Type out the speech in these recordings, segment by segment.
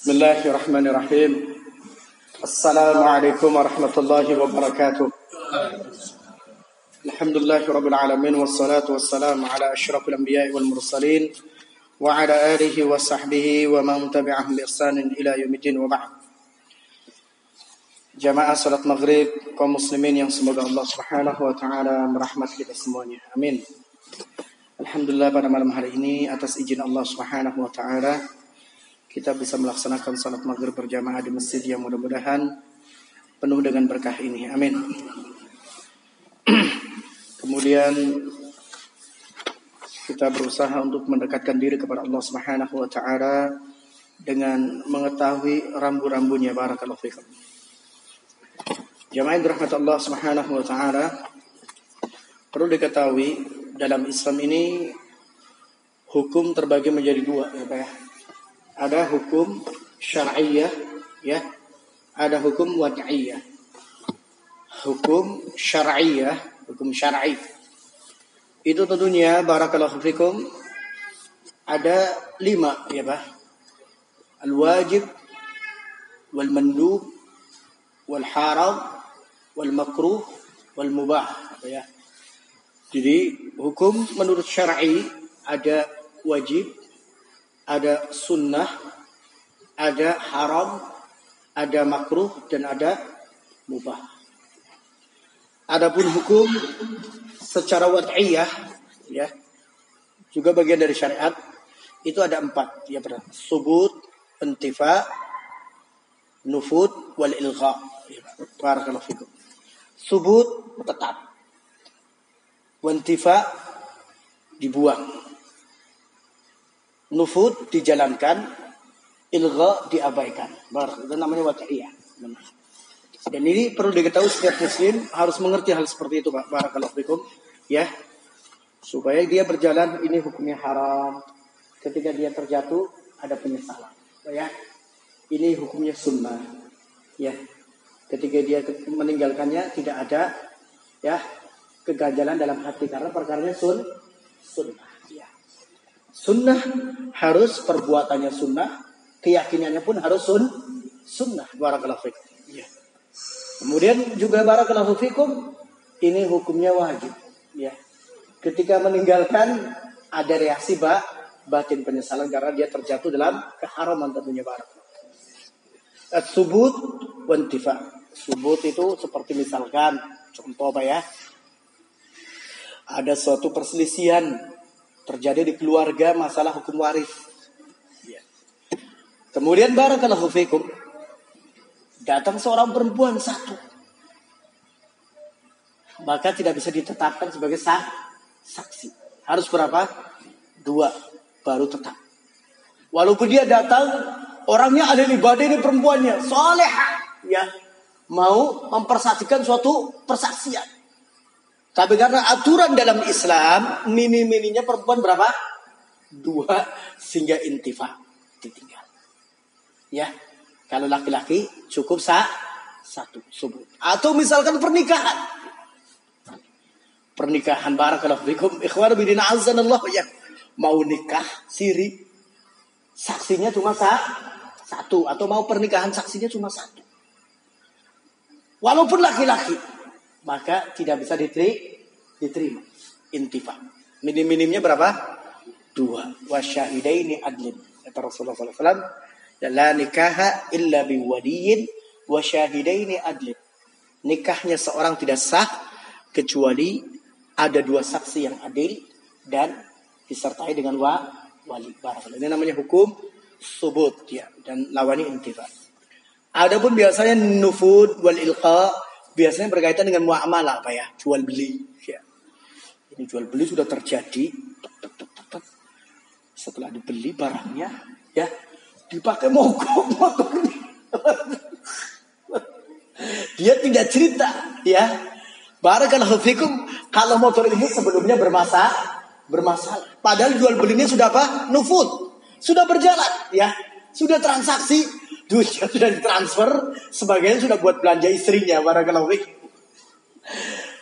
بسم الله الرحمن الرحيم السلام عليكم ورحمة الله وبركاته الحمد لله رب العالمين والصلاة والسلام على أشرف الأنبياء والمرسلين وعلى آله وصحبه ومن تبعهم بإحسان إلى يوم الدين وبعد جماعة صلاة المغرب قوم مسلمين ينصب الله سبحانه وتعالى من برحمة الأسماني آمين الحمد لله pada malam hari ini atas izin Allah Subhanahu wa taala kita bisa melaksanakan salat maghrib berjamaah di masjid yang mudah-mudahan penuh dengan berkah ini. Amin. Kemudian kita berusaha untuk mendekatkan diri kepada Allah Subhanahu wa taala dengan mengetahui rambu-rambunya barakallahu fikum. Jamaah dirahmati Allah Subhanahu wa taala. Perlu diketahui dalam Islam ini hukum terbagi menjadi dua ya Pak ya. Ada hukum syar'iyyah ya. Ada hukum wad'iyah. Hukum syar'iyyah, hukum syar'i. Itu tentunya barakallahu fikum ada lima ya Pak. Al-wajib wal mandub wal haram wal makruh wal mubah ya. Jadi hukum menurut syar'i ada wajib, ada sunnah, ada haram, ada makruh dan ada mubah. Adapun hukum secara wad'iyah ya juga bagian dari syariat itu ada empat ya benar. Subut, intifa, nufud, wal ilgha. Barakallahu fikum subut tetap. Wantifa dibuang. Nufud dijalankan, ilgha diabaikan. Itu namanya waqi'iyah. Dan ini perlu diketahui setiap muslim harus mengerti hal seperti itu Pak. Barakallahu. Ya. Supaya dia berjalan ini hukumnya haram. Ketika dia terjatuh ada penyesalan. Ya. Ini hukumnya sunnah. Ya ketika dia meninggalkannya tidak ada ya keganjalan dalam hati karena perkaranya sun sunnah. Sunnah harus perbuatannya sunnah keyakinannya pun harus sun sunnah. Barakallahu fikum. Ya. kemudian juga barakallahu fikum ini hukumnya wajib. Ya ketika meninggalkan ada reaksi ba batin penyesalan karena dia terjatuh dalam keharaman tentunya barakallahu Subut wantifa Subut itu seperti misalkan contoh Pak ya. Ada suatu perselisihan terjadi di keluarga masalah hukum waris. Kemudian barakallahu fikum datang seorang perempuan satu. Maka tidak bisa ditetapkan sebagai sah, saksi. Harus berapa? Dua baru tetap. Walaupun dia datang orangnya ada di ibadah ini perempuannya, soleha, ya mau mempersaksikan suatu persaksian. Tapi karena aturan dalam Islam, mini-mininya perempuan berapa? Dua sehingga intifa ditinggal. Ya, kalau laki-laki cukup sah satu subuh. Atau misalkan pernikahan. Pernikahan barakallahu fikum ikhwan bidin azanallah ya. Mau nikah siri saksinya cuma sah, satu atau mau pernikahan saksinya cuma satu. Walaupun laki-laki, maka tidak bisa diteri, diterima. Intifa. Minim-minimnya berapa? Dua. Wasyahidaini adlin. Kata Rasulullah SAW. La nikaha illa biwadiyin wasyahidaini adlin. Nikahnya seorang tidak sah kecuali ada dua saksi yang adil dan disertai dengan wa, wali. Barakallah. Ini namanya hukum subut ya dan lawani intifa. Adapun biasanya nufud wal ilqa biasanya berkaitan dengan muamalah apa ya? Jual beli. Ya. Ini jual beli sudah terjadi. Setelah dibeli barangnya, ya dipakai mogok motor. Dia tidak cerita, ya. Barakallahu fikum kalau motor ini sebelumnya bermasalah, bermasalah. Padahal jual belinya sudah apa? Nufud. Sudah berjalan, ya. Sudah transaksi, duitnya sudah ditransfer, sebagian sudah buat belanja istrinya, barakallahu fiik.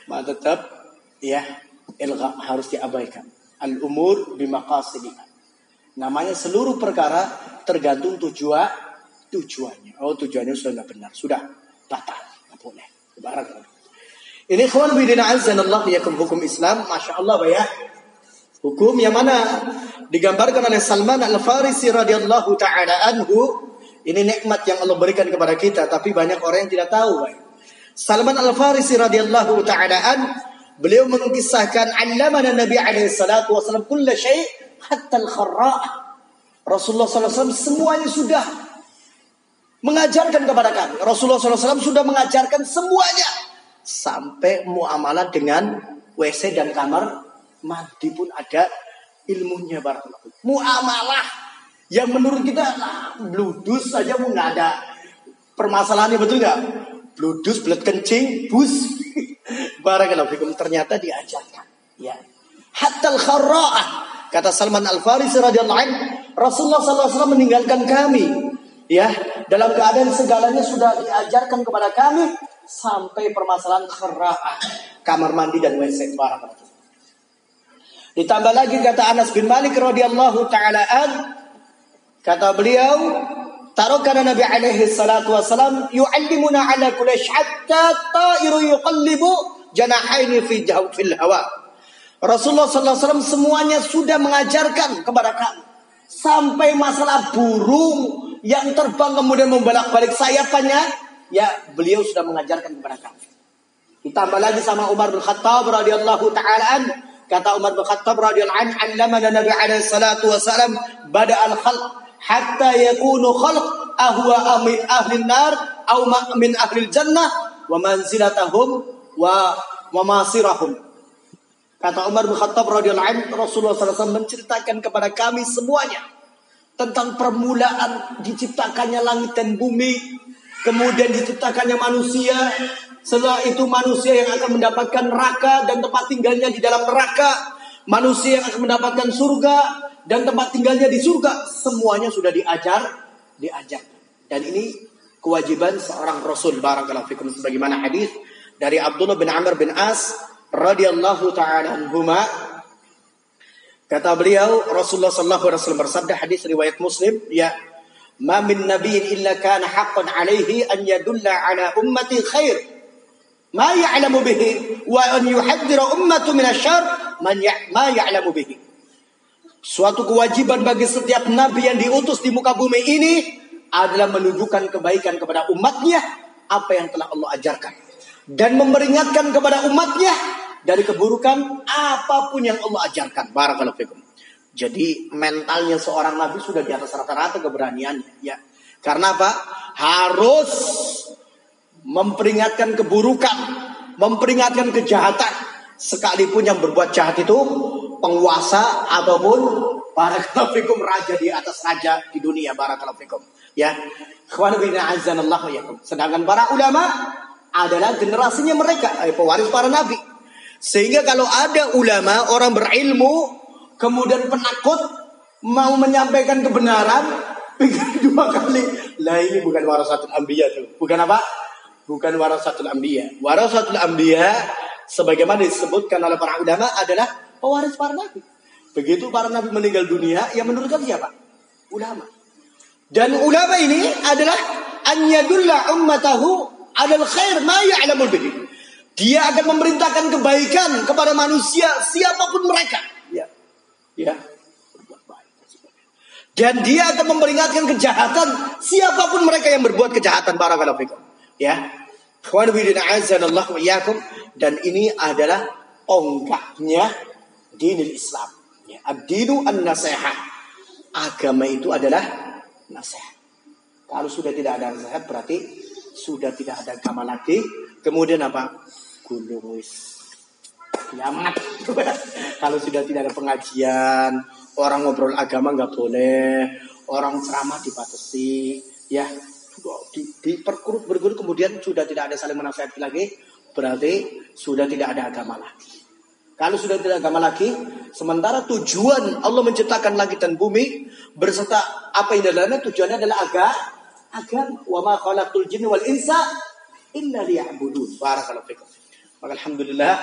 Ma tetap ya ilgha harus diabaikan. Al umur bimaqasidiha. Namanya seluruh perkara tergantung tujuan tujuannya. Oh tujuannya sudah nggak benar, sudah batal, nggak boleh. Barakallah. Ini kawan bidina azanallah yakum hukum Islam, masya Allah ya. Hukum yang mana digambarkan oleh Salman Al Farisi radhiyallahu taala anhu. Ini nikmat yang Allah berikan kepada kita, tapi banyak orang yang tidak tahu. Baik. Salman Al Farisi radhiyallahu taala an beliau mengisahkan allamana Nabi alaihi salatu wasallam kulla syai hatta al-kharra. Rasulullah SAW semuanya sudah mengajarkan kepada kami. Rasulullah SAW sudah mengajarkan semuanya. Sampai muamalah dengan WC dan kamar mandi pun ada ilmunya barakallahu. Muamalah yang menurut kita bludus saja mau nggak ada permasalahannya betul nggak? Bludus, belut kencing, bus. fikum ternyata diajarkan. Ya. Hatta al-kharra'ah kata Salman Al-Farisi radhiyallahu anhu, Rasulullah SAW meninggalkan kami ya dalam keadaan segalanya sudah diajarkan kepada kami sampai permasalahan khera'ah kamar mandi dan WC ditambah lagi kata Anas bin Malik radhiyallahu taala kata beliau tarokana Nabi alaihi salatu wasalam yu'allimuna ala kulli hatta ta'iru yuqallibu janahaini fi fil hawa. Rasulullah sallallahu alaihi wasallam semuanya sudah mengajarkan kepada kami. Sampai masalah burung yang terbang kemudian membalak-balik sayapannya, ya beliau sudah mengajarkan kepada kami. Ditambah lagi sama Umar bin Khattab radhiyallahu taala kata Umar bin Khattab radhiyallahu an, "Allamana Nabi alaihi salatu wasalam bada al-khalq hatta yakunu khalq ahwa min ahli nar aw min ahli jannah wa manzilatahum wa wa masirahum." Kata Umar bin Khattab radhiyallahu an, Rasulullah SAW menceritakan kepada kami semuanya tentang permulaan diciptakannya langit dan bumi, kemudian diciptakannya manusia, setelah itu manusia yang akan mendapatkan neraka dan tempat tinggalnya di dalam neraka, manusia yang akan mendapatkan surga dan tempat tinggalnya di surga, semuanya sudah diajar, diajar. Dan ini kewajiban seorang rasul barakallahu fikum. Sebagaimana hadis dari Abdullah bin Amr bin As radhiyallahu taala anhuma. Kata beliau Rasulullah sallallahu alaihi wasallam bersabda hadis riwayat Muslim ya ma min nabiyyin illa kana haqqan alaihi an yadulla ala ummati khair. Ya'lamu bihi wa an yuhadzira ummatu min asyarr man ya, ma ya'lamu bihi Suatu kewajiban bagi setiap nabi yang diutus di muka bumi ini adalah menunjukkan kebaikan kepada umatnya apa yang telah Allah ajarkan dan memperingatkan kepada umatnya dari keburukan apa pun yang Allah ajarkan. Barakallahu fikum. Jadi mentalnya seorang nabi sudah di atas rata-rata keberaniannya, ya. Karena apa? Harus memperingatkan keburukan, memperingatkan kejahatan. Sekalipun yang berbuat jahat itu penguasa ataupun fikum raja di atas raja di dunia fikum. Ya. Sedangkan para ulama adalah generasinya mereka, eh, pewaris para nabi. Sehingga kalau ada ulama, orang berilmu, kemudian penakut, mau menyampaikan kebenaran, pikir dua kali. Lah ini bukan warasatul ambiya tuh. Bukan apa? Bukan warasatul ambiya. Warasatul ambiya, sebagaimana disebutkan oleh para ulama adalah pewaris para nabi. Begitu para nabi meninggal dunia, yang menurutkan siapa? Ulama. Dan ulama ini adalah an yadulla ummatahu adal khair ma ya'lamul bihi. Dia akan memerintahkan kebaikan kepada manusia siapa pun mereka. Ya. Ya. Dan dia akan memperingatkan kejahatan siapa pun mereka yang berbuat kejahatan barakallahu fikum. Ya. Dan ini adalah onggaknya dinil Islam. Ya. Ad-dinu an-nasihat. Agama itu adalah nasihat. Kalau sudah tidak ada nasihat berarti sudah tidak ada agama lagi. Kemudian apa? gunung wis kiamat. Kalau sudah tidak ada pengajian, orang ngobrol agama nggak boleh, orang ceramah dibatasi, ya di, diperkurut berguru kemudian sudah tidak ada saling menasihati lagi, berarti sudah tidak ada agama lagi. Kalau sudah tidak agama lagi, sementara tujuan Allah menciptakan langit dan bumi berserta apa yang dalamnya tujuannya adalah agama agama wa ma khalaqtul jinni wal insa illa liya'budun. Barakallahu fikum. Maka Alhamdulillah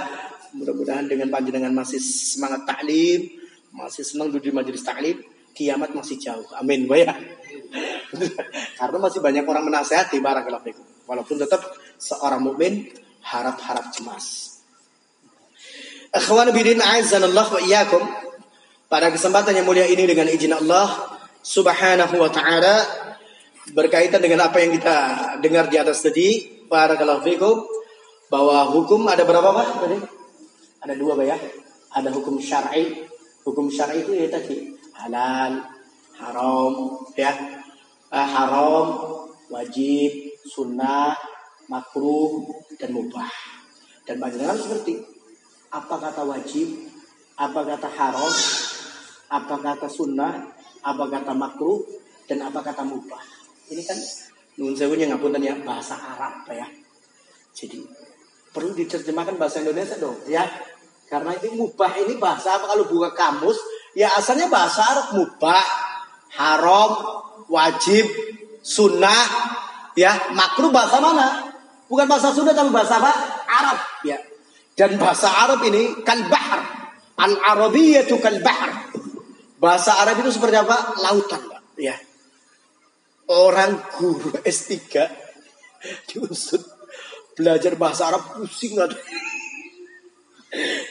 mudah-mudahan dengan panjenengan masih semangat taklim, masih senang duduk di majelis taklim, kiamat masih jauh. Amin, ya. Karena masih banyak orang menasehati barakallahu fikum. Walaupun tetap seorang mukmin harap-harap cemas. Akhwan bidin azzanallah wa iyyakum. Pada kesempatan yang mulia ini dengan izin Allah Subhanahu wa taala berkaitan dengan apa yang kita dengar di atas tadi, barakallahu fikum bahwa hukum ada berapa Pak tadi? Ada dua Pak ya. Ada hukum syar'i. Hukum syar'i itu ya tadi halal, haram, ya. Eh, haram, wajib, sunnah, makruh, dan mubah. Dan banyak harus seperti apa kata wajib, apa kata haram, apa kata sunnah, apa kata makruh, dan apa kata mubah. Ini kan nun sewunya ngapunten ya bahasa Arab ya. Jadi perlu diterjemahkan bahasa Indonesia dong ya. Karena ini mubah ini bahasa apa kalau buka kamus ya asalnya bahasa Arab mubah, haram, wajib, sunnah, ya makruh bahasa mana? Bukan bahasa Sunda tapi bahasa apa? Arab ya. Dan bahasa Arab ini kal bahar. Al Arabiyyatu kal bahar. Bahasa Arab itu seperti apa? Lautan, Pak. Ya. Orang guru S3 diusut belajar bahasa Arab pusing nggak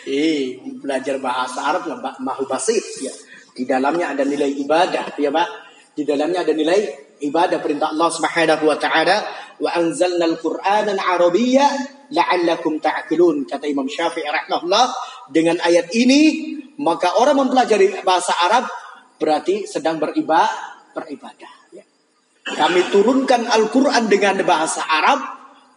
Eh, belajar bahasa Arab nggak mahu basit ya. Di dalamnya ada nilai ibadah, ya Pak. Di dalamnya ada nilai ibadah perintah Allah Subhanahu wa taala wa anzalna al-Qur'ana Arabiyya la'allakum ta'qilun kata Imam Syafi'i rahimahullah. Dengan ayat ini maka orang mempelajari bahasa Arab berarti sedang beribadah beribadah ya. kami turunkan Al-Qur'an dengan bahasa Arab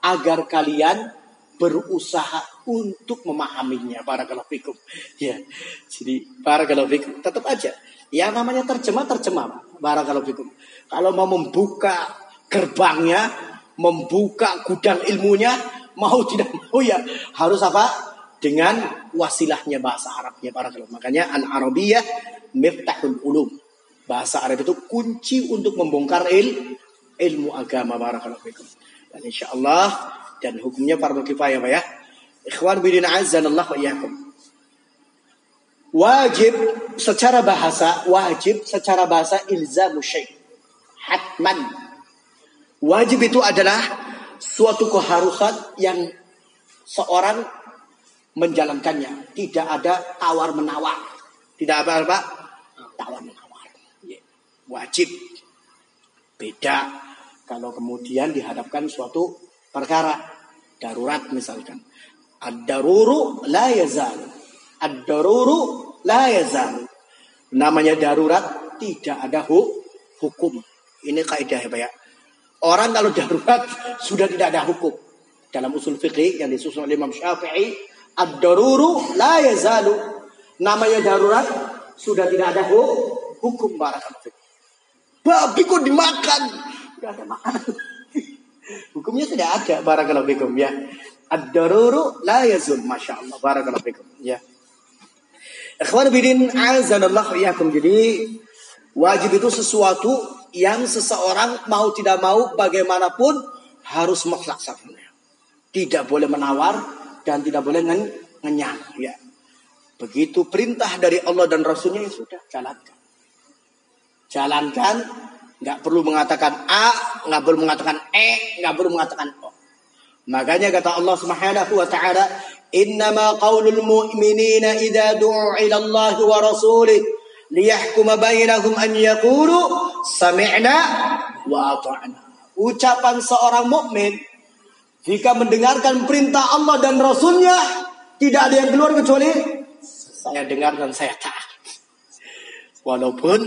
agar kalian berusaha untuk memahaminya. Para fikum. Ya. Jadi para fikum. Tetap aja. Yang namanya terjemah terjemah. Para fikum kalau mau membuka gerbangnya, membuka gudang ilmunya, mau tidak mau ya harus apa? Dengan wasilahnya bahasa Arabnya para kalau Makanya an Arabiyah miftahul ulum. Bahasa Arab itu kunci untuk membongkar il, ilmu agama barakallahu fikum. Dan insya Allah dan hukumnya fardu kifayah ya. Ikhwan bidin azanallah wa iyyakum. Wajib secara bahasa, wajib secara bahasa ilzamu syekh hatman. Wajib itu adalah suatu keharusan yang seorang menjalankannya. Tidak ada tawar menawar. Tidak apa apa tawar menawar. Ya, wajib. Beda kalau kemudian dihadapkan suatu perkara darurat misalkan. Ad-daruru la yazal. Ad-daruru la yazal. Namanya darurat tidak ada hukum. Ini kaidah ya Pak ya. Orang kalau darurat sudah tidak ada hukum. Dalam usul fikih yang disusun oleh Imam Syafi'i, ad-daruru la yazalu. Namanya darurat sudah tidak ada hukum barakallahu Babi kok dimakan? Tidak ada makanan. Hukumnya tidak ada barakallahu fikum ya. Ad-daruru la yazul. Masya Allah barakallahu fikum ya. Ikhwan bidin azanallah iyakum. Jadi wajib itu sesuatu yang seseorang mau tidak mau bagaimanapun harus melaksanakannya. Tidak boleh menawar dan tidak boleh ngenyang. Ya. Begitu perintah dari Allah dan Rasulnya ya sudah jalankan. Jalankan, nggak perlu mengatakan A, nggak perlu mengatakan E, nggak perlu mengatakan O. Makanya kata Allah Subhanahu wa taala, "Innama qaulul mu'minina idza du'u ila Allah wa rasulih liyahkuma bainahum an yaqulu sami'na wa ata'na. Ucapan seorang mukmin jika mendengarkan perintah Allah dan Rasulnya tidak ada yang keluar kecuali saya dengar dan saya taat. Walaupun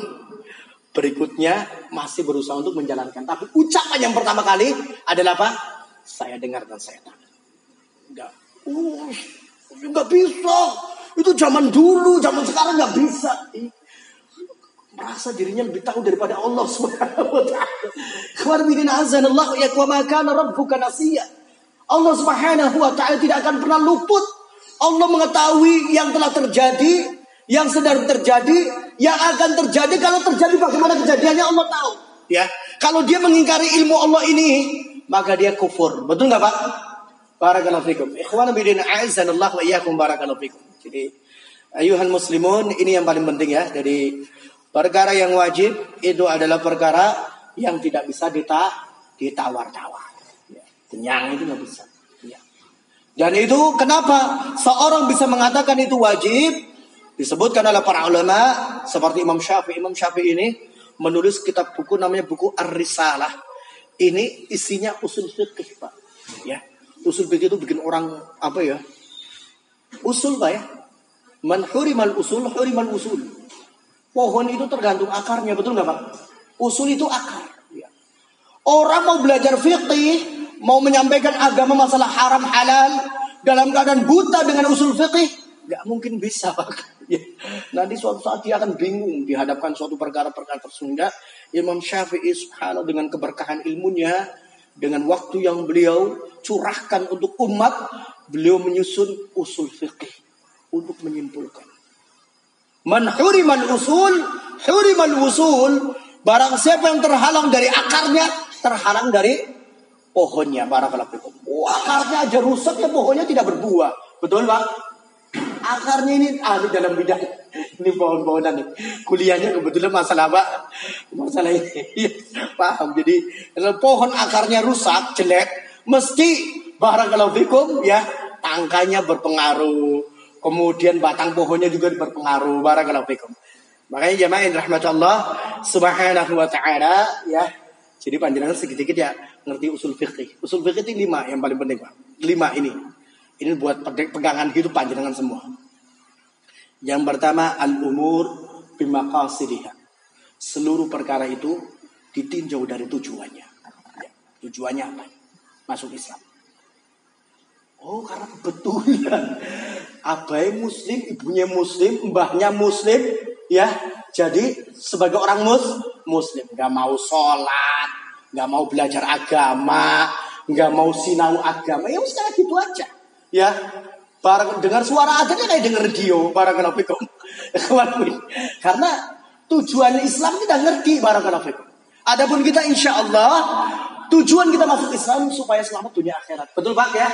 berikutnya masih berusaha untuk menjalankan. Tapi ucapan yang pertama kali adalah apa? Saya dengar dan saya taat. Enggak. Uh, enggak bisa. Itu zaman dulu, zaman sekarang enggak bisa merasa dirinya lebih tahu daripada Allah Subhanahu wa taala. Khawarbidin azanallahu ya. Allah Subhanahu wa taala tidak akan pernah luput. Allah mengetahui yang telah terjadi, yang sedang terjadi, yang akan terjadi kalau terjadi bagaimana kejadiannya Allah tahu. Ya, kalau dia mengingkari ilmu Allah ini, maka dia kufur. Betul nggak Pak? Barakallahu fikum. Ikhwan bidin wa iyyakum barakallahu fikum. Jadi ayuhan muslimun ini yang paling penting ya dari Perkara yang wajib itu adalah perkara yang tidak bisa dita ditawar-tawar. Ya, kenyang itu nggak bisa. Ya. Dan itu kenapa seorang bisa mengatakan itu wajib? Disebutkan oleh para ulama seperti Imam Syafi'i. Imam Syafi'i ini menulis kitab buku namanya buku Ar-Risalah. Ini isinya usul fikih, Pak. Ya. Usul fikih itu bikin orang apa ya? Usul, Pak ya. Man usul, hurimal usul. Pohon itu tergantung akarnya, betul nggak Pak? Usul itu akar. Ya. Orang mau belajar fikih, mau menyampaikan agama masalah haram halal dalam keadaan buta dengan usul fikih, nggak mungkin bisa Pak. Ya. Nanti suatu saat dia akan bingung dihadapkan suatu perkara-perkara tersebut. Imam Syafi'i subhanahu dengan keberkahan ilmunya, dengan waktu yang beliau curahkan untuk umat, beliau menyusun usul fikih untuk menyimpulkan. Man huriman usul, huriman usul. Barang siapa yang terhalang dari akarnya, terhalang dari pohonnya. Barakallahu fikum. Oh, akarnya aja rusak ya pohonnya tidak berbuah. Betul, Pak? akarnya ini ahli dalam bidang ini pohon-pohonan nih. Kuliahnya kebetulan masalah apa? Masalah ini. Iya, paham. Jadi kalau pohon akarnya rusak, jelek, mesti kalau fikum ya tangkanya berpengaruh. Kemudian batang pohonnya juga berpengaruh. kalau fikum. Makanya jemaah rahmatullah subhanahu wa ta'ala ya. Jadi panjenengan sedikit-sedikit ya ngerti usul fikih. Usul fikih itu lima yang paling penting Pak. Lima ini. Ini buat pegangan hidup panjenengan semua. Yang pertama al-umur bimaqasidiha. Seluruh perkara itu ditinjau dari tujuannya. Ya, tujuannya apa? Masuk Islam. Oh, karena kebetulan abai muslim, ibunya muslim, mbahnya muslim, ya. Jadi sebagai orang mus muslim, nggak mau sholat, nggak mau belajar agama, nggak mau sinau agama, ya udah gitu aja. Ya, barang dengar suara adanya kayak dengar radio, barang fikum. Karena tujuan Islam kita ngerti barang fikum. Adapun kita insya Allah tujuan kita masuk Islam supaya selamat dunia akhirat. Betul Pak ya?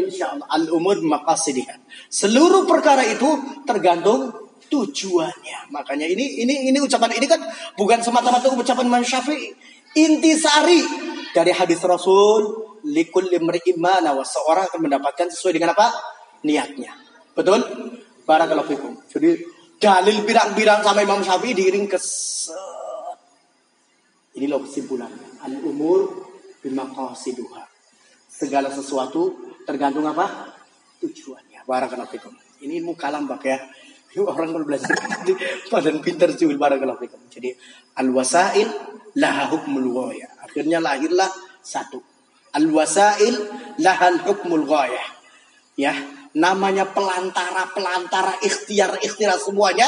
Insya Allah. Al umur maqasidihah. Seluruh perkara itu tergantung tujuannya. Makanya ini ini ini ucapan ini kan bukan semata-mata ucapan Imam Syafi'i. Intisari dari hadis Rasul likul imana wa seorang akan mendapatkan sesuai dengan apa? niatnya. Betul? Barakallahu fikum. Jadi dalil birang-birang sama Imam Syafi'i diiring ke Ini loh kesimpulannya. Al umur bimaqasiduha. Segala sesuatu tergantung apa? Tujuannya. Barakallahu fikum. Ini ilmu kalam bak ya. Orang kalau belajar pada pintar sih barakallahu fikum. Jadi al wasail laha hukmul Akhirnya lahirlah satu Al-wasail lahal hukmul. Ya, namanya pelantara-pelantara ikhtiar-ikhtiar semuanya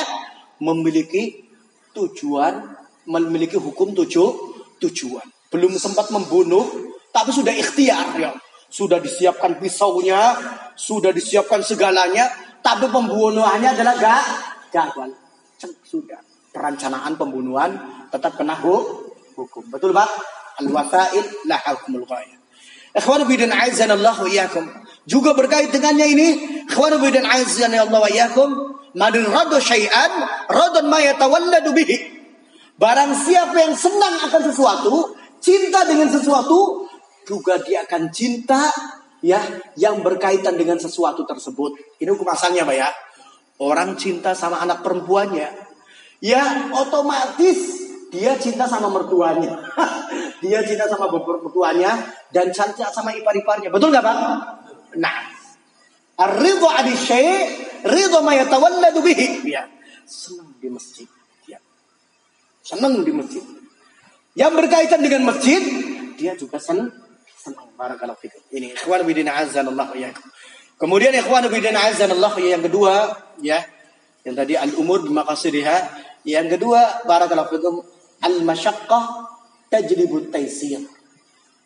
memiliki tujuan, memiliki hukum tujuh tujuan. Belum sempat membunuh, tapi sudah ikhtiar ya. Sudah disiapkan pisaunya, sudah disiapkan segalanya, tapi pembunuhannya adalah gak gagal. Sudah perencanaan pembunuhan tetap kena hukum. Betul Pak? Al-wasail la hukmul ghayah. Ikhwan bidin azan Allah wa iyyakum. Juga berkait dengannya ini, ikhwan bidin azan Allah wa iyyakum, man radu syai'an radan ma yatawalladu. Barang siapa yang senang akan sesuatu, cinta dengan sesuatu, juga dia akan cinta ya yang berkaitan dengan sesuatu tersebut. Ini hukum asalnya, Pak ya. Orang cinta sama anak perempuannya, ya otomatis dia cinta sama mertuanya. dia cinta sama mertuanya dan cinta sama ipar-iparnya. Betul nggak Pak? Nah. Ar-ridho adi ridho ma yatawalladu bihi. Ya. Senang di masjid. Ya. Senang di masjid. Yang berkaitan dengan masjid, dia juga senang. Senang. Barakallahu fikum. Ini ikhwan bidin azanallah ya. Kemudian ikhwan bidin azanallah yang kedua, ya. Yang tadi al-umur bimakasidiha. Yang kedua, barakallahu fikum Al-masyaqqah tajlibut taisir.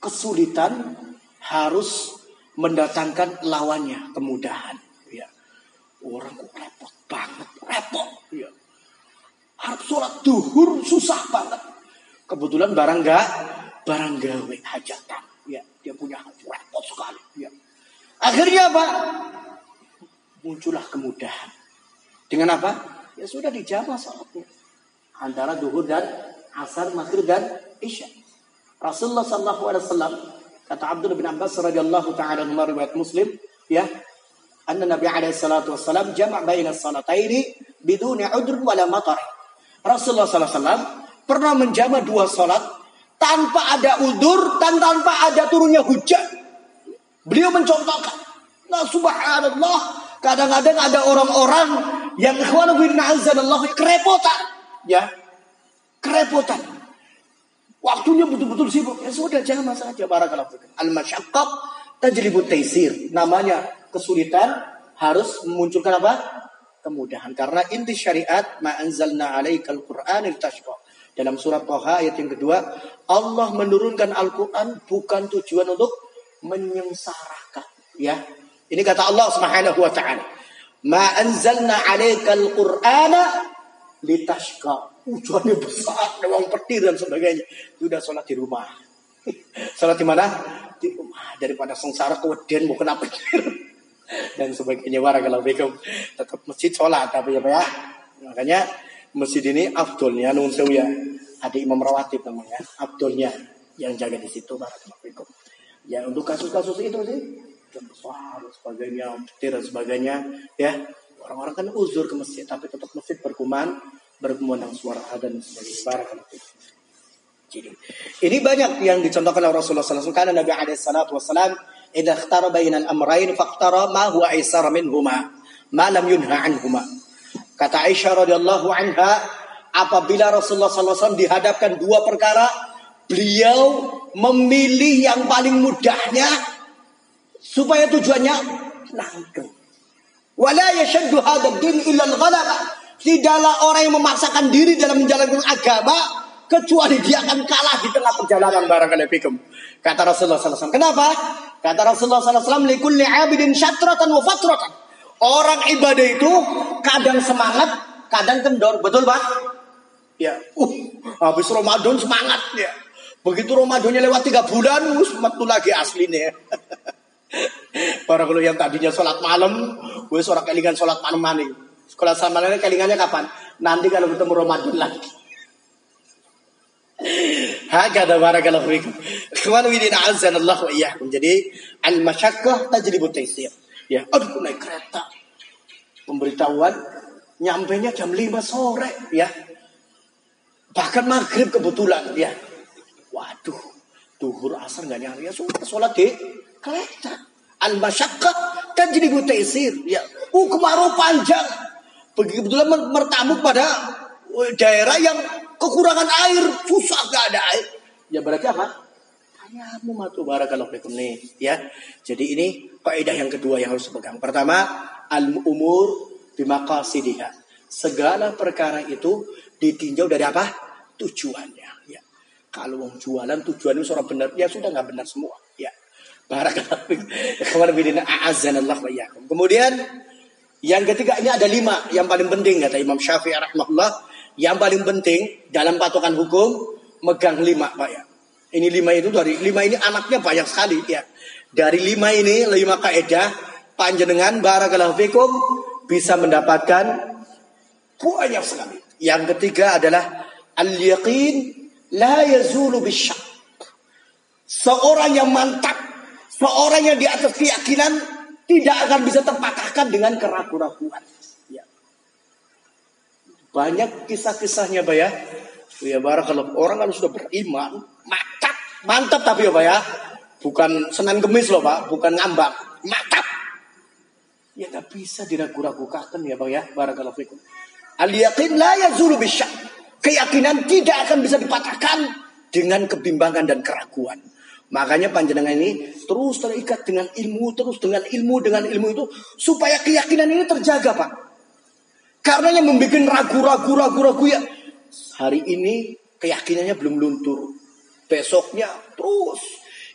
Kesulitan harus mendatangkan lawannya kemudahan. Ya. Orang kok repot banget, repot. Ya. Harap sholat duhur susah banget. Kebetulan barang gak, barang gawe hajatan. Ya, dia punya repot sekali. Ya. Akhirnya apa? Muncullah kemudahan. Dengan apa? Ya sudah dijamah sholatnya. Antara duhur dan asar, maghrib dan isya. Rasulullah sallallahu alaihi wasallam kata Abdullah bin Abbas radhiyallahu taala riwayat Muslim ya anna Nabi alaihi salatu wasallam jama' baina salataini biduni udrun wala matar. Rasulullah sallallahu alaihi wasallam pernah menjama dua salat tanpa ada udur dan tanpa ada turunnya hujan. Beliau mencontohkan. Nah subhanallah. Kadang-kadang ada orang-orang yang ikhwan bin Allah kerepotan. Ya. Kerepotan. Waktunya betul-betul sibuk. Ya sudah jangan masalah aja barakallahu fikum. Al-masyaqqah tajlibu taisir. Namanya kesulitan harus memunculkan apa? Kemudahan. Karena inti syariat ma anzalna 'alaikal Qur'an litashqa. Dalam surat Toha ayat yang kedua, Allah menurunkan Al-Quran bukan tujuan untuk menyengsarakan. Ya, ini kata Allah Subhanahu Wa Taala. Ma anzalna 'alaikal Qur'ana litashqa tujuannya besar, uang petir dan sebagainya. Sudah sholat di rumah. sholat di mana? Di rumah. Daripada sengsara kemudian mau kena petir. dan sebagainya. Warahmatullahi Tetap masjid sholat. Tapi ya ya. Makanya masjid ini afdolnya. Nun ya. Ada imam rawatib namanya. Afdolnya. Yang jaga di situ. Warahmatullahi Ya untuk kasus-kasus itu sih. Besar sebagainya. Petir dan sebagainya. Ya. Orang-orang kan uzur ke masjid. Tapi tetap masjid berkuman berkumandang suara adzan sebagai barakallahu Jadi ini banyak yang dicontohkan oleh Rasulullah SAW. Karena Nabi alaihi wassalam idza ikhtara bainal amrayn faqtara ma huwa aisara minhuma ma lam yunha anhuma. Kata Aisyah radhiyallahu anha, apabila Rasulullah SAW dihadapkan dua perkara, beliau memilih yang paling mudahnya supaya tujuannya langgeng. Wala yashaddu din illa. Tidaklah orang yang memaksakan diri dalam menjalankan agama kecuali dia akan kalah di tengah perjalanan barangkali fikum. Kata Rasulullah SAW. Kenapa? Kata Rasulullah SAW, likulli abidin syatratan wa fatratan. Orang ibadah itu kadang semangat, kadang kendor. Betul, Pak? Ya. Uh, habis Ramadan semangat ya. Begitu Ramadannya lewat tiga bulan, metu lagi aslinya. Para kalau yang tadinya sholat malam, gue seorang kelingan sholat malam maning. Sekolah samalannya kelingannya kapan? Nanti kalau ketemu Ramadan lagi. Hakada barakallahu fikum. Ikhwan wa iyyakum. Jadi al-masyaqqah tajribu taysir. Ya, aduh naik kereta. Pemberitahuan nyampe nya jam 5 sore ya. Bahkan maghrib kebetulan ya. Waduh, duhur asar nggak nyari ya sudah sholat di kereta. Al-masyaqqah tajribu taysir. Ya, uh kemarau panjang Kebetulan bertamu pada eh, daerah yang kekurangan air, susah gak ada air. Ya berarti apa? Tayamu matu barakallahu fikum nih, ya. Jadi ini kaidah yang kedua yang harus dipegang. Pertama, al-umur bimaqasidiha. Segala perkara itu ditinjau dari apa? Tujuannya, ya. Kalau mau jualan tujuannya seorang benar, ya sudah nggak benar semua, ya. Barakallahu fikum. Kemudian yang ketiga ini ada lima yang paling penting kata Imam Syafi'i rahmatullah. Yang paling penting dalam patokan hukum megang lima pak ya. Ini lima itu dari lima ini anaknya banyak sekali ya. Dari lima ini lima kaidah panjenengan barakallahu fikum bisa mendapatkan banyak sekali. Yang ketiga adalah al-yaqin la yazulu bisyak. Seorang yang mantap, seorang yang di atas keyakinan tidak akan bisa terpatahkan dengan keraguan-raguan. Ya. Banyak kisah-kisahnya, Pak ya. Ya, kalau orang kan sudah beriman, mantap, tapi ya, Pak ya. Bukan senan kemis loh, Pak, bukan ngambak, mantap. Ya tak bisa diragu-ragukan ya, Pak ya. Barakallahu fikum. Al-yaqin la yazulu bisyak. Keyakinan tidak akan bisa dipatahkan dengan kebimbangan dan keraguan. Makanya panjenengan ini terus terikat dengan ilmu, terus dengan ilmu, dengan ilmu itu supaya keyakinan ini terjaga, Pak. Karena yang membuat ragu-ragu, ragu-ragu ya hari ini keyakinannya belum luntur. Besoknya terus.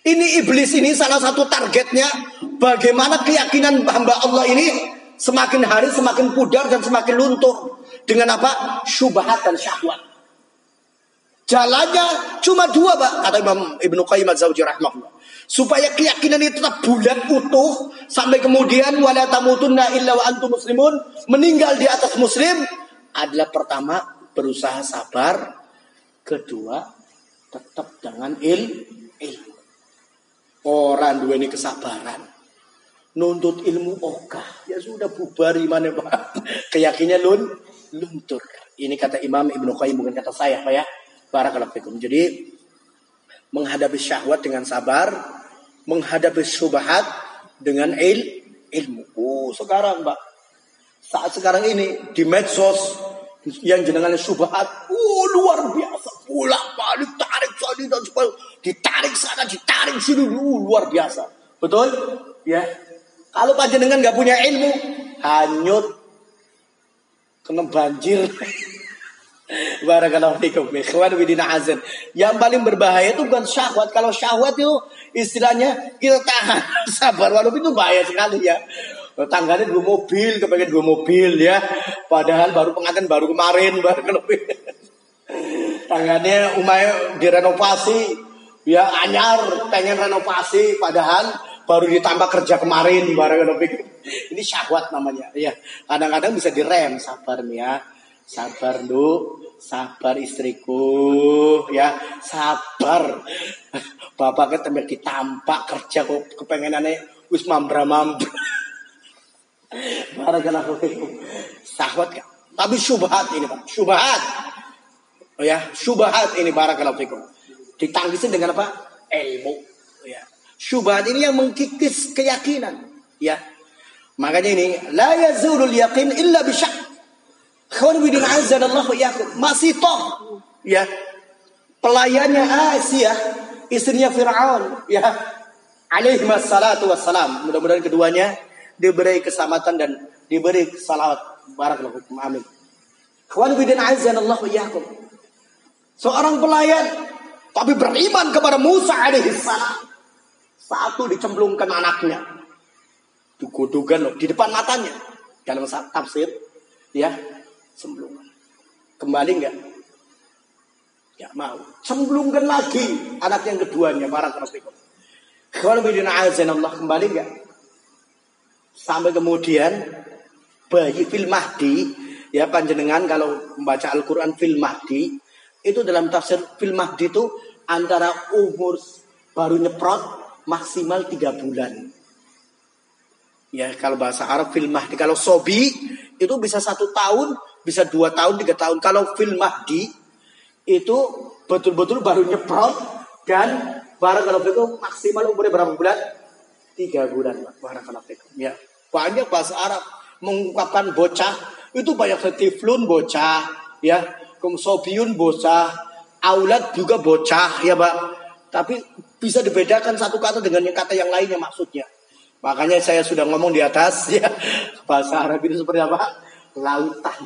Ini iblis ini salah satu targetnya bagaimana keyakinan hamba Allah ini semakin hari semakin pudar dan semakin luntur. Dengan apa? Syubhat dan syahwat. Jalannya cuma dua, Pak, kata Imam Ibnu Qayyim Az-Zawji rahimahullah. Supaya keyakinan itu tetap bulat utuh sampai kemudian wala tamutunna illa wa antum muslimun, meninggal di atas muslim adalah pertama berusaha sabar, kedua Tetap dengan il ilmu. Orang dua ini kesabaran. Nuntut ilmu ogah. Ya sudah bubar iman Pak. Keyakinnya lun luntur. Ini kata Imam Ibnu Qayyim bukan kata saya Pak ya. Barakallahu fikum. Jadi menghadapi syahwat dengan sabar, menghadapi syubhat dengan il ilmu. Oh, sekarang Mbak. Saat sekarang ini di medsos yang jenengan syubhat, oh luar biasa. Balik, tarik sana dan sebagainya. Ditarik sana, ditarik sini, oh, luar biasa. Betul? Ya. Kalau panjenengan nggak punya ilmu, hanyut kena banjir. Barakallahu. Yang paling berbahaya itu bukan syahwat. Kalau syahwat itu istilahnya kita tahan sabar walaupun itu bahaya sekali ya. Tangganya dua mobil, kepengen dua mobil ya. Padahal baru pengantin baru kemarin barakallahu Tangganya umay direnovasi, ya anyar pengen renovasi padahal baru ditambah kerja kemarin barakallahu Ini syahwat namanya. Ya, kadang-kadang bisa direm sabar nih ya. Sabar lu, sabar istriku, ya sabar. Bapaknya tempat ditampak kerja kok kepengenannya wis mambra mambra. Fikum. Sahwat kan? Tapi syubhat ini Pak, syubhat. Oh ya, syubhat ini barakallahu fikum. Ditangisi dengan apa? Ilmu. Ya. Syubhat ini yang mengkikis keyakinan. Ya. Makanya ini la yazulul yaqin illa bisyak. Khawarbidin Allah yakum. Masih toh. Ya. Pelayannya Asia. Istrinya Fir'aun. Ya. Alaihi wassalatu wassalam. Mudah-mudahan keduanya diberi keselamatan dan diberi salawat. Barakallahu Amin. Khawarbidin Allah yakum. Seorang pelayan. Tapi beriman kepada Musa alaihi salam. Satu dicemplungkan anaknya. Digodogan loh. Di depan matanya. Dalam tafsir. Ya Semblungan. Kembali enggak? Ya mau. Semblungkan lagi anak yang keduanya. Kalau bidina Allah kembali enggak? Sampai kemudian bayi fil mahdi ya panjenengan kalau membaca Al-Qur'an fil mahdi itu dalam tafsir fil mahdi itu antara umur baru nyeprot maksimal tiga bulan. Ya kalau bahasa Arab fil mahdi kalau sobi itu bisa satu tahun bisa dua tahun, tiga tahun. Kalau film Mahdi itu betul-betul baru nyeprot dan barang kalau itu maksimal umurnya berapa bulan? Tiga bulan, barang kalau itu. Ya, banyak bahasa Arab mengungkapkan bocah itu banyak setiflun bocah, ya, kumsobiun bocah, aulat juga bocah, ya, pak. Tapi bisa dibedakan satu kata dengan yang kata yang lainnya maksudnya. Makanya saya sudah ngomong di atas ya bahasa Arab itu seperti apa? lautan.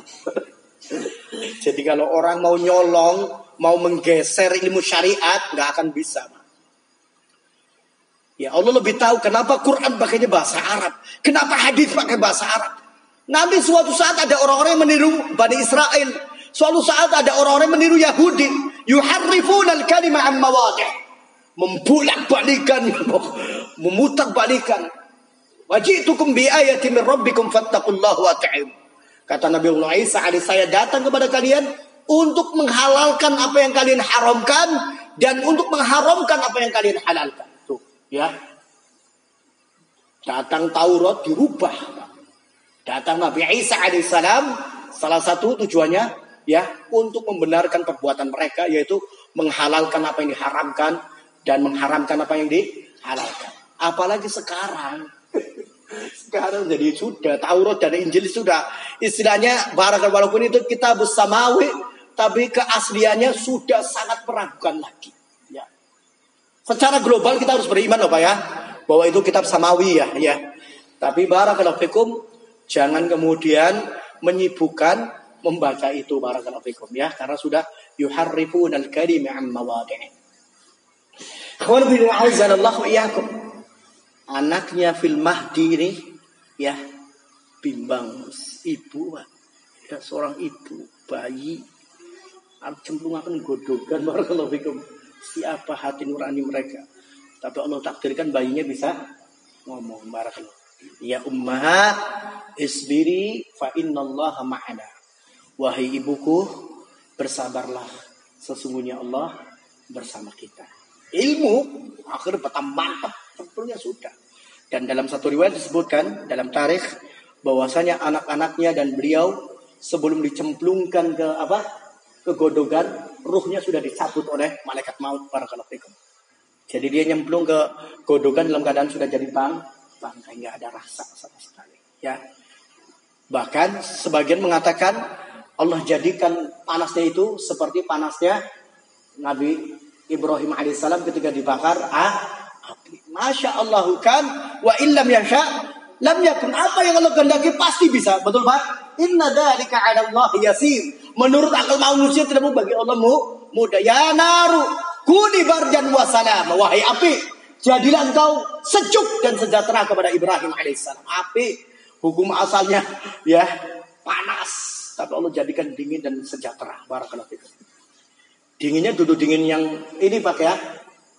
Jadi kalau orang mau nyolong, mau menggeser ilmu syariat, nggak akan bisa. Ya Allah lebih tahu kenapa Quran pakainya bahasa Arab. Kenapa hadis pakai bahasa Arab. Nanti suatu saat ada orang-orang yang meniru Bani Israel. Suatu saat ada orang-orang meniru Yahudi. Yuharrifun al-kalimah an mawadih. Membulak balikan. Memutar balikan. Wajitukum bi ayatin min rabbikum fattakullahu wa ta'im. Kata Nabi Allah Isa, saya datang kepada kalian untuk menghalalkan apa yang kalian haramkan dan untuk mengharamkan apa yang kalian halalkan. Tuh, ya. Datang Taurat dirubah. Datang Nabi Isa alaihissalam salah satu tujuannya ya untuk membenarkan perbuatan mereka yaitu menghalalkan apa yang diharamkan dan mengharamkan apa yang dihalalkan. Apalagi sekarang sekarang jadi sudah Taurat dan Injil sudah istilahnya barangkali walaupun itu kita bersamawi tapi keasliannya sudah sangat meragukan lagi. Ya. Secara global kita harus beriman loh Pak ya bahwa itu kitab samawi ya ya. Tapi barakallahu fikum jangan kemudian menyibukkan membaca itu barakallahu fikum ya. Karena sudah yuharrifun al-kalim an mawadi'i. Khawal bin Allah iyyakum. Anaknya fil mahdi ini ya bimbang ibu ya seorang ibu bayi. Cemplung akan godogan barakallahu fikum. Siapa hati nurani mereka? Tapi Allah takdirkan bayinya bisa ngomong barakallahu. Ya ummahat isbiri fa innallaha ma'ana wahai ibuku bersabarlah sesungguhnya Allah bersama kita. Ilmu akhirnya betah mantap, tentunya sudah. Dan dalam satu riwayat disebutkan dalam tarikh bahwasanya anak-anaknya dan beliau sebelum dicemplungkan ke apa ke godogan, ruhnya sudah dicabut oleh malaikat maut para fikum. Jadi dia nyemplung ke godogan dalam keadaan sudah jadi bang, bangkai nggak ada rasa sama sekali. Ya, bahkan sebagian mengatakan Allah jadikan panasnya itu seperti panasnya Nabi Ibrahim alaihissalam ketika dibakar. Ah, api. Masya Allah kan? Wa illam yasha lam yakun. Apa yang Allah kehendaki? Pasti bisa. Betul pak? Inna dzalika 'ala Allah yasir menurut akal manusia tidak mau bagi Allah mu mudah ya naru kuni barjan wa salam wahai api jadilah engkau sejuk dan sejahtera kepada Ibrahim alaihissalam. Api hukum asalnya ya panas tapi Allah jadikan dingin dan sejahtera. Barakallahu fikum. Dinginnya duduk dingin yang ini pak ya.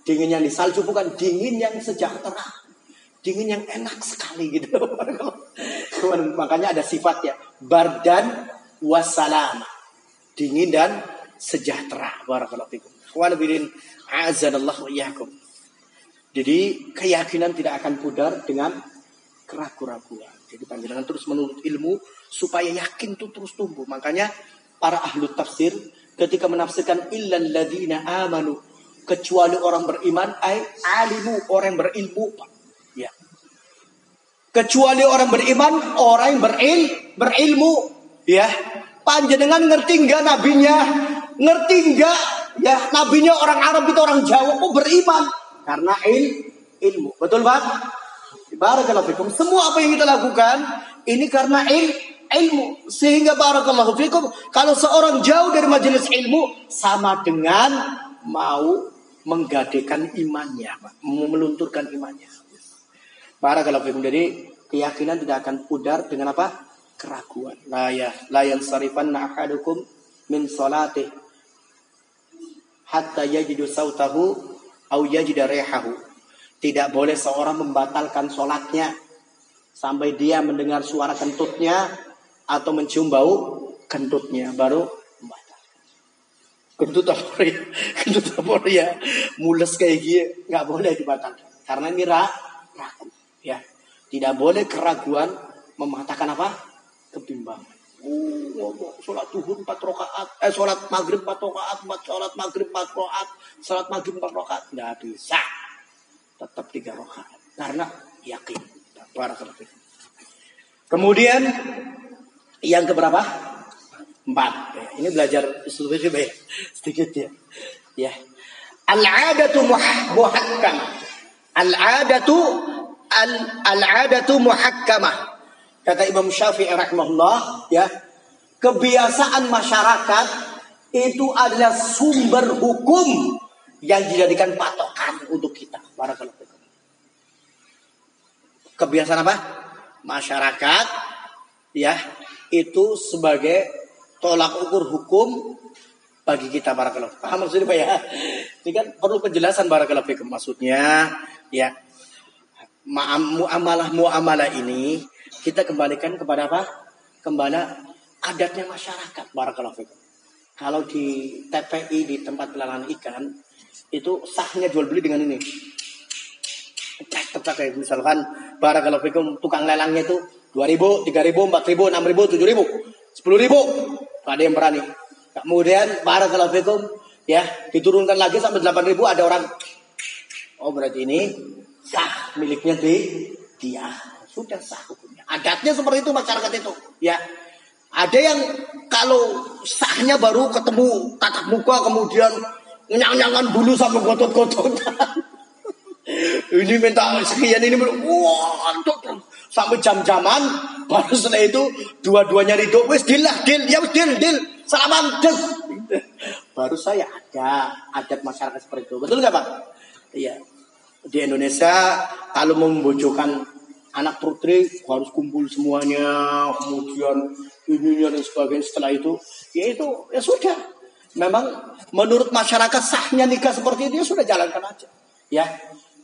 Dingin yang di salju bukan. Dingin yang sejahtera. Dingin yang enak sekali gitu. Makanya ada sifat ya. Bardan wassalam dingin dan sejahtera. Barakallahu fikum. Azanallahu iyyakum. Jadi keyakinan tidak akan pudar dengan keraguan-keraguan. Jadi panjenengan terus menuntut ilmu supaya yakin itu terus tumbuh. Makanya para ahlu tafsir ketika menafsirkan illal ladina amanu kecuali orang beriman ay alimu orang berilmu. Ya. Kecuali orang beriman orang yang beril berilmu. Ya. Panjenengan ngerti enggak nabinya? Ngerti enggak ya nabinya orang Arab itu orang Jawa kok beriman? Karena il ilmu. Betul Pak? Barakallahu fikum. Semua apa yang kita lakukan ini karena il ilmu. Sehingga barakallahu fikum kalau seorang jauh dari majelis ilmu sama dengan mau menggadekan imannya melunturkan imannya. Barakallahu fikum. Jadi keyakinan tidak akan pudar dengan apa? Keraguan. La ya la yansarifan ahadukum min salati. Hatta yajidu sautahu au yajida rihahu. Tidak boleh seorang membatalkan sholatnya sampai dia mendengar suara kentutnya atau mencium bau kentutnya baru membatal. Kentut apa ya? Kentut apa ya? Mules kayak gini nggak boleh dibatalkan karena ini ragu. Ya, tidak boleh keraguan mematahkan apa? kebimbangan. Oh, sholat duhur empat rakaat, eh sholat maghrib empat rakaat, empat sholat maghrib empat rakaat, sholat maghrib empat rakaat, nggak bisa. Tetap tiga rakaat karena yakin. Kemudian yang keberapa? Empat. Ini belajar istilah ya. sedikit ya. Ya. Al-adatu muhakkamah. Al-adatu al-adatu muhakkamah Kata Imam Syafi'i rahimahullah, ya, kebiasaan masyarakat itu adalah sumber hukum yang dijadikan patokan untuk kita. Barakallahu Kebiasaan apa? Masyarakat ya, itu sebagai tolak ukur hukum bagi kita barakallahu. Paham maksudnya Pak ya? Ini kan perlu penjelasan barakallahu fikum. Maksudnya ya muamalah muamalah ini kita kembalikan kepada apa? Kembali adatnya masyarakat. Barakallahu fikum. Kalau di TPI di tempat pelelangan ikan itu sahnya jual beli dengan ini. Cek kayak misalkan barakallahu fikum tukang lelangnya itu 2000, 3000, 4000, 6000, 7000, 10000. Ada yang berani. Kemudian barakallahu fikum ya diturunkan lagi sampai 8000 ada orang oh berarti ini sah miliknya di dia sudah sah hukumnya. Adatnya seperti itu masyarakat itu. Ya. Ada yang kalau sahnya baru ketemu tatap muka kemudian nyang-nyangan bulu sampai gotot-gototan. ini minta sekian ini wah sampai jam-jaman baru setelah itu dua-duanya ridho wes deal lah deal. Ya wes deal deal. Salaman deal. Baru saya ada adat masyarakat seperti itu. Betul nggak pak? Iya. Di Indonesia kalau membujukan anak putri harus kumpul semuanya kemudian ini dan sebagainya. Setelah itu ya itu ya sudah. Memang menurut masyarakat sahnya nikah seperti itu ya sudah jalankan aja. Ya.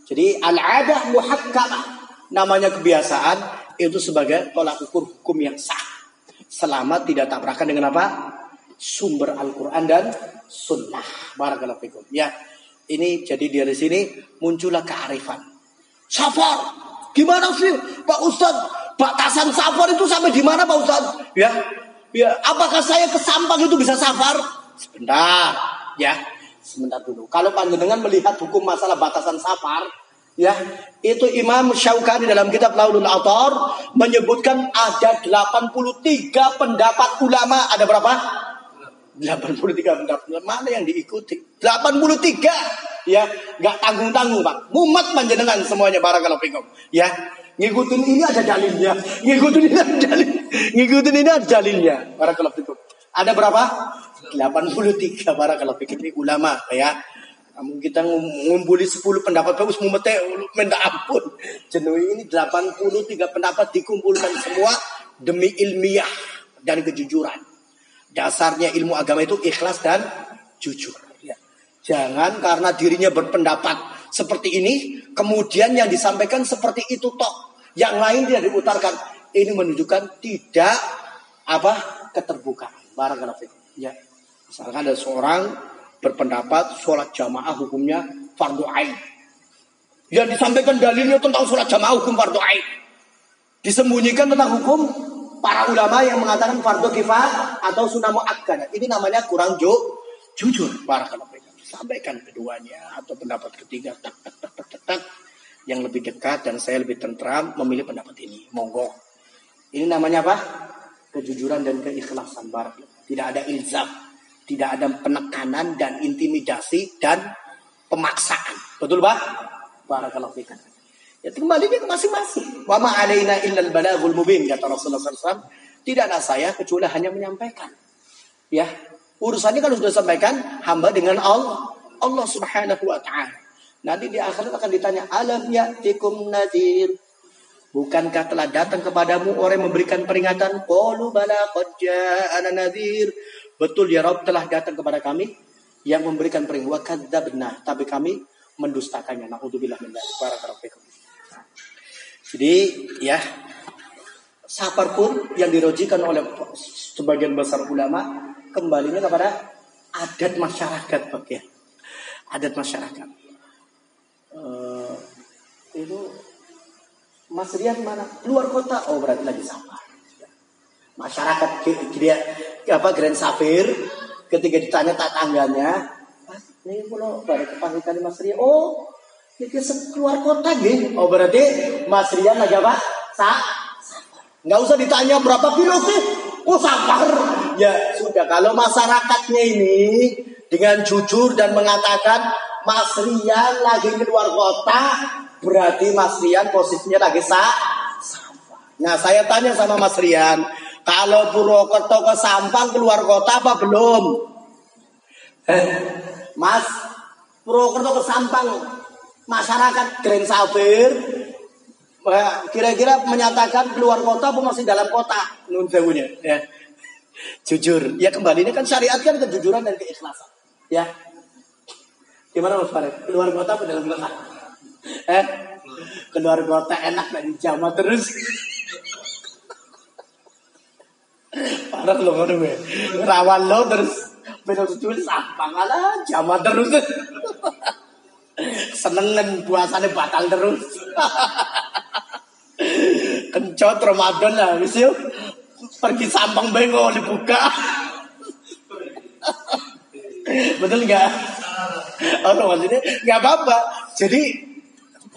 Jadi al-adah muhakkamah namanya kebiasaan itu sebagai tolak ukur hukum yang sah selama tidak tabrakan dengan apa sumber Al-Quran dan Sunnah barakallahu fikum ya Ini jadi dari sini muncullah kearifan. Safar, gimana sih Pak Ustadz? Batasan safar itu sampai di mana Pak Ustadz? Ya, ya. Apakah saya ke Sampang itu bisa safar? Sebentar, ya. Sebentar dulu. Kalau panjenengan melihat hukum masalah batasan safar, ya, itu Imam Syaukani dalam kitab Laulul Autor menyebutkan ada 83 pendapat ulama. Ada berapa? 83 pendapat. Mana yang diikuti? 83 ya nggak tanggung tanggung pak. Mumet panjenengan semuanya barakallahu fikum. Ya ngikutin ini ada dalilnya. Ngikutin ini ada dalil. Ngikutin ini ada dalilnya barakallahu fikum. Ada berapa? 83 barakallahu fikum. Ini ulama ya namun kita ngumpuli 10 pendapat bagus mumet minta ampun jenuh ini 83 pendapat dikumpulkan semua demi ilmiah dan kejujuran Dasarnya ilmu agama itu ikhlas dan jujur. Ya. Jangan karena dirinya berpendapat seperti ini, kemudian yang disampaikan seperti itu toh. Yang lain tidak diutarkan. Ini menunjukkan tidak apa keterbukaan. Barakallahu Ya. Misalkan ada seorang berpendapat sholat jamaah hukumnya fardu ain. Yang disampaikan dalilnya tentang sholat jamaah hukum fardu ain. Disembunyikan tentang hukum para ulama yang mengatakan fardu kifayah atau sunnah muakkad. Ini namanya kurang ju jujur para ulama. Sampaikan keduanya atau pendapat ketiga tak, tak, tak, tak, yang lebih dekat dan saya lebih tentram memilih pendapat ini. Monggo. Ini namanya apa? Kejujuran dan keikhlasan barak. Tidak ada ilzam, tidak ada penekanan dan intimidasi dan pemaksaan. Betul, Pak? Barakallahu fikum. Ya kembali ke masing-masing. Wa ma illal balagul mubin kata Rasulullah SAW. Tidaklah saya kecuali hanya menyampaikan. Ya, urusannya kalau sudah sampaikan hamba dengan Allah, Allah Subhanahu wa taala. Nanti di akhirat akan ditanya, "Alam ya'tikum nadhir?" Bukankah telah datang kepadamu orang yang memberikan peringatan? Qalu bala qad ja'ana nadhir. Betul ya Rabb telah datang kepada kami yang memberikan peringatan. Wa benar, tapi kami mendustakannya. Nauzubillah min dzalik. Jadi ya safar pun yang dirojikan oleh sebagian besar ulama kembalinya kepada adat masyarakat pak ya. Adat masyarakat. Uh, itu Mas Rian mana? Luar kota. Oh berarti lagi safar masyarakat dia apa Grand Safir ketika ditanya tak tangganya ini pulau baru kepanggil Mas Rian oh itu keluar kota gitu. Oh berarti Mas Rian lagi apa? Sa Nggak usah ditanya berapa kilo sih. Oh sabar. Ya sudah kalau masyarakatnya ini dengan jujur dan mengatakan Mas Rian lagi keluar kota, berarti Mas Rian posisinya lagi sa Nah saya tanya sama Mas Rian, kalau Purwokerto ke Sampang keluar kota apa belum? Eh, Mas, Purwokerto ke Sampang masyarakat Grand Safir kira-kira menyatakan keluar kota apa masih dalam kota? Nun ya. Jujur. Ya kembali ini kan syariat kan kejujuran dan keikhlasan. Ya. Gimana Mas Farid? Keluar kota apa dalam kota? Eh keluar kota enak dan jama terus parah lo ngono rawan lo terus benar tuh sampah lah jama terus Senengan puasanya batal terus. Kencot Ramadan lah, wis. Pergi sampang bengo dibuka. Betul nggak? Oh, maksudnya nggak apa-apa. Jadi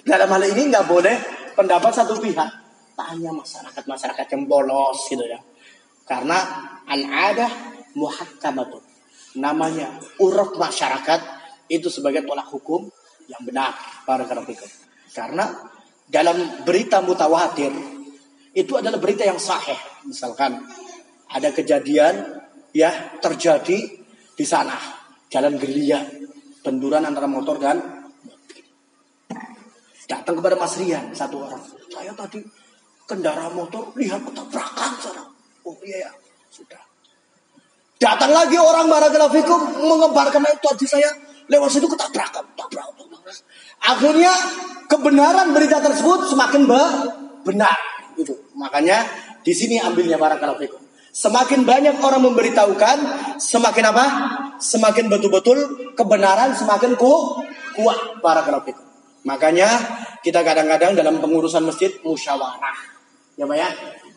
dalam hal ini nggak boleh pendapat satu pihak. Tanya masyarakat-masyarakat yang bolos gitu ya. Karena an ada muhakkamatun. Namanya uruf masyarakat itu sebagai tolak hukum yang benar para karafikum. Karena dalam berita mutawatir itu adalah berita yang sahih. Misalkan ada kejadian ya terjadi di sana jalan gerilya benturan antara motor dan. Datang kepada Mas Rian satu orang. Saya tadi kendaraan motor lihat ketabrakan sana. Oh iya ya sudah. Datang lagi orang Barakallahu mengembarkan itu tadi saya lewat situ ketabrakan, tabrak, Akhirnya kebenaran berita tersebut semakin benar. Itu makanya di sini ambilnya para fikum. Semakin banyak orang memberitahukan, semakin apa? semakin betul-betul kebenaran semakin ku, kuat para kerapik. Makanya kita kadang-kadang dalam pengurusan masjid musyawarah. Ya Pak ya?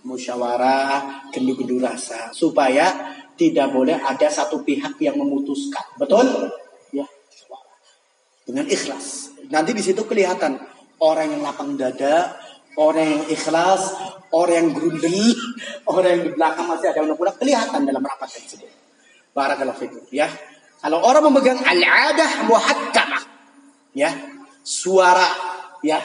Musyawarah, gendu-gendu rasa. Supaya tidak boleh ada satu pihak yang memutuskan. Betul? Ya, Dengan ikhlas. Nanti di situ kelihatan orang yang lapang dada, orang yang ikhlas, orang yang grundel, orang yang di belakang masih ada unek kelihatan dalam rapat tersebut. Barakallahu fikum, ya. Kalau orang memegang al-adah muhakkamah, ya, suara ya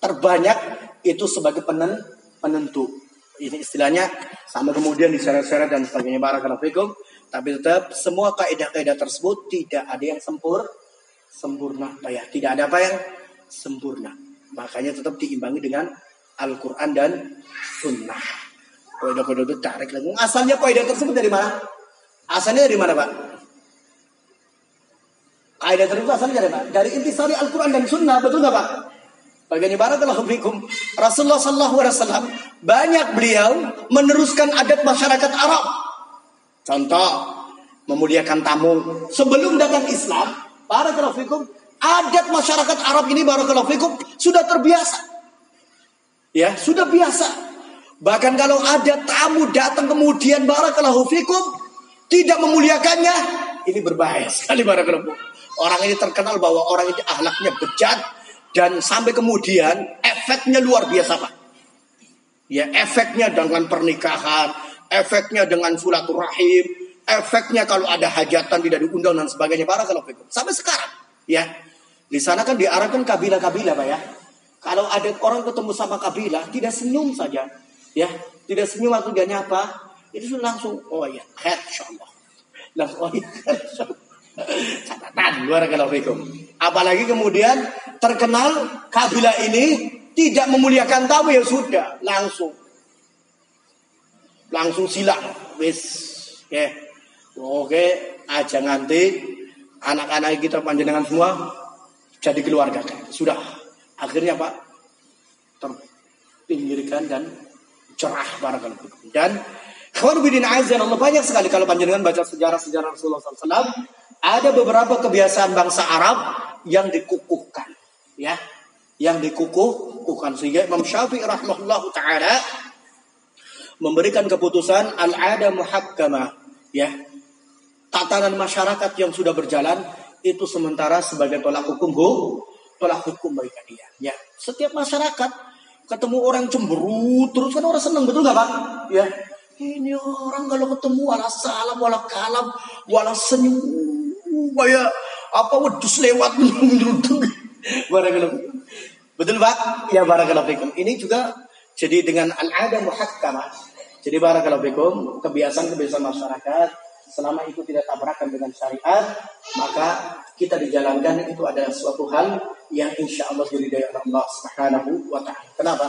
terbanyak itu sebagai penen, penentu. Ini istilahnya sama kemudian diseret-seret dan sebagainya barakallahu fikum. Tapi tetap semua kaidah-kaidah tersebut tidak ada yang sempur sempurna, ya. Tidak ada apa yang sempurna. Makanya tetap diimbangi dengan Al-Quran dan Sunnah. Kaidah-kaidah itu tarik lagi. Asalnya kaidah tersebut dari mana? Asalnya dari mana, Pak? Kaidah tersebut asalnya dari mana? Dari intisari Al-Quran dan Sunnah, betul nggak Pak? Bagaimana. Rasulullah sallallahu alaihi wasallam banyak beliau meneruskan adat masyarakat Arab. Contoh, memuliakan tamu. Sebelum datang Islam, barakallahu fikum, adat masyarakat Arab ini barakallahu fikum sudah terbiasa. Ya, sudah biasa. Bahkan kalau ada tamu datang kemudian barakallahu fikum tidak memuliakannya, ini berbahaya sekali barakallahu. Orang ini terkenal bahwa orang ini ahlaknya bejat dan sampai kemudian efeknya luar biasa Pak. Ya, efeknya dengan pernikahan, efeknya dengan rahim, efeknya kalau ada hajatan tidak diundang dan sebagainya barakallahu. Sampai sekarang, ya. Di sana kan diarahkan kabilah-kabilah Pak ya. Kalau ada orang ketemu sama kabilah, tidak senyum saja. Ya, tidak senyum waktu dia nyapa, itu langsung, oh ya, khair insyaallah. Langsung, oh ya, Catatan, luar fikum. Apalagi kemudian terkenal kabilah ini tidak memuliakan tamu ya sudah, langsung. Langsung silang, wis. Ya. Oke, aja nganti anak-anak kita panjenengan semua jadi keluarga. Sudah, Akhirnya Pak terpinggirkan dan cerah barakallahu Dan kawan bidin azan Allah banyak sekali kalau panjenengan baca sejarah-sejarah Rasulullah SAW ada beberapa kebiasaan bangsa Arab yang dikukuhkan ya yang dikukuhkan. Sehingga Imam Syafi'i rahimahullah taala memberikan keputusan al-ada muhakkamah ya. Tatanan masyarakat yang sudah berjalan itu sementara sebagai tolak hukum tolak hukum bagi dia. Ya, setiap masyarakat ketemu orang cemberut terus kan orang senang betul nggak pak? Ya, ini orang kalau ketemu wala salam wala kalam wala senyum kayak apa wedus lewat Barakallahu Betul Pak? Ya barakallahu. Ini juga jadi dengan al-ada muhakkamah. Jadi barakallahu fikum, kebiasaan-kebiasaan masyarakat selama itu tidak tabrakan dengan syariat, maka kita dijalankan itu adalah suatu hal yang insya Allah diridai oleh Allah Subhanahu wa taala. Kenapa?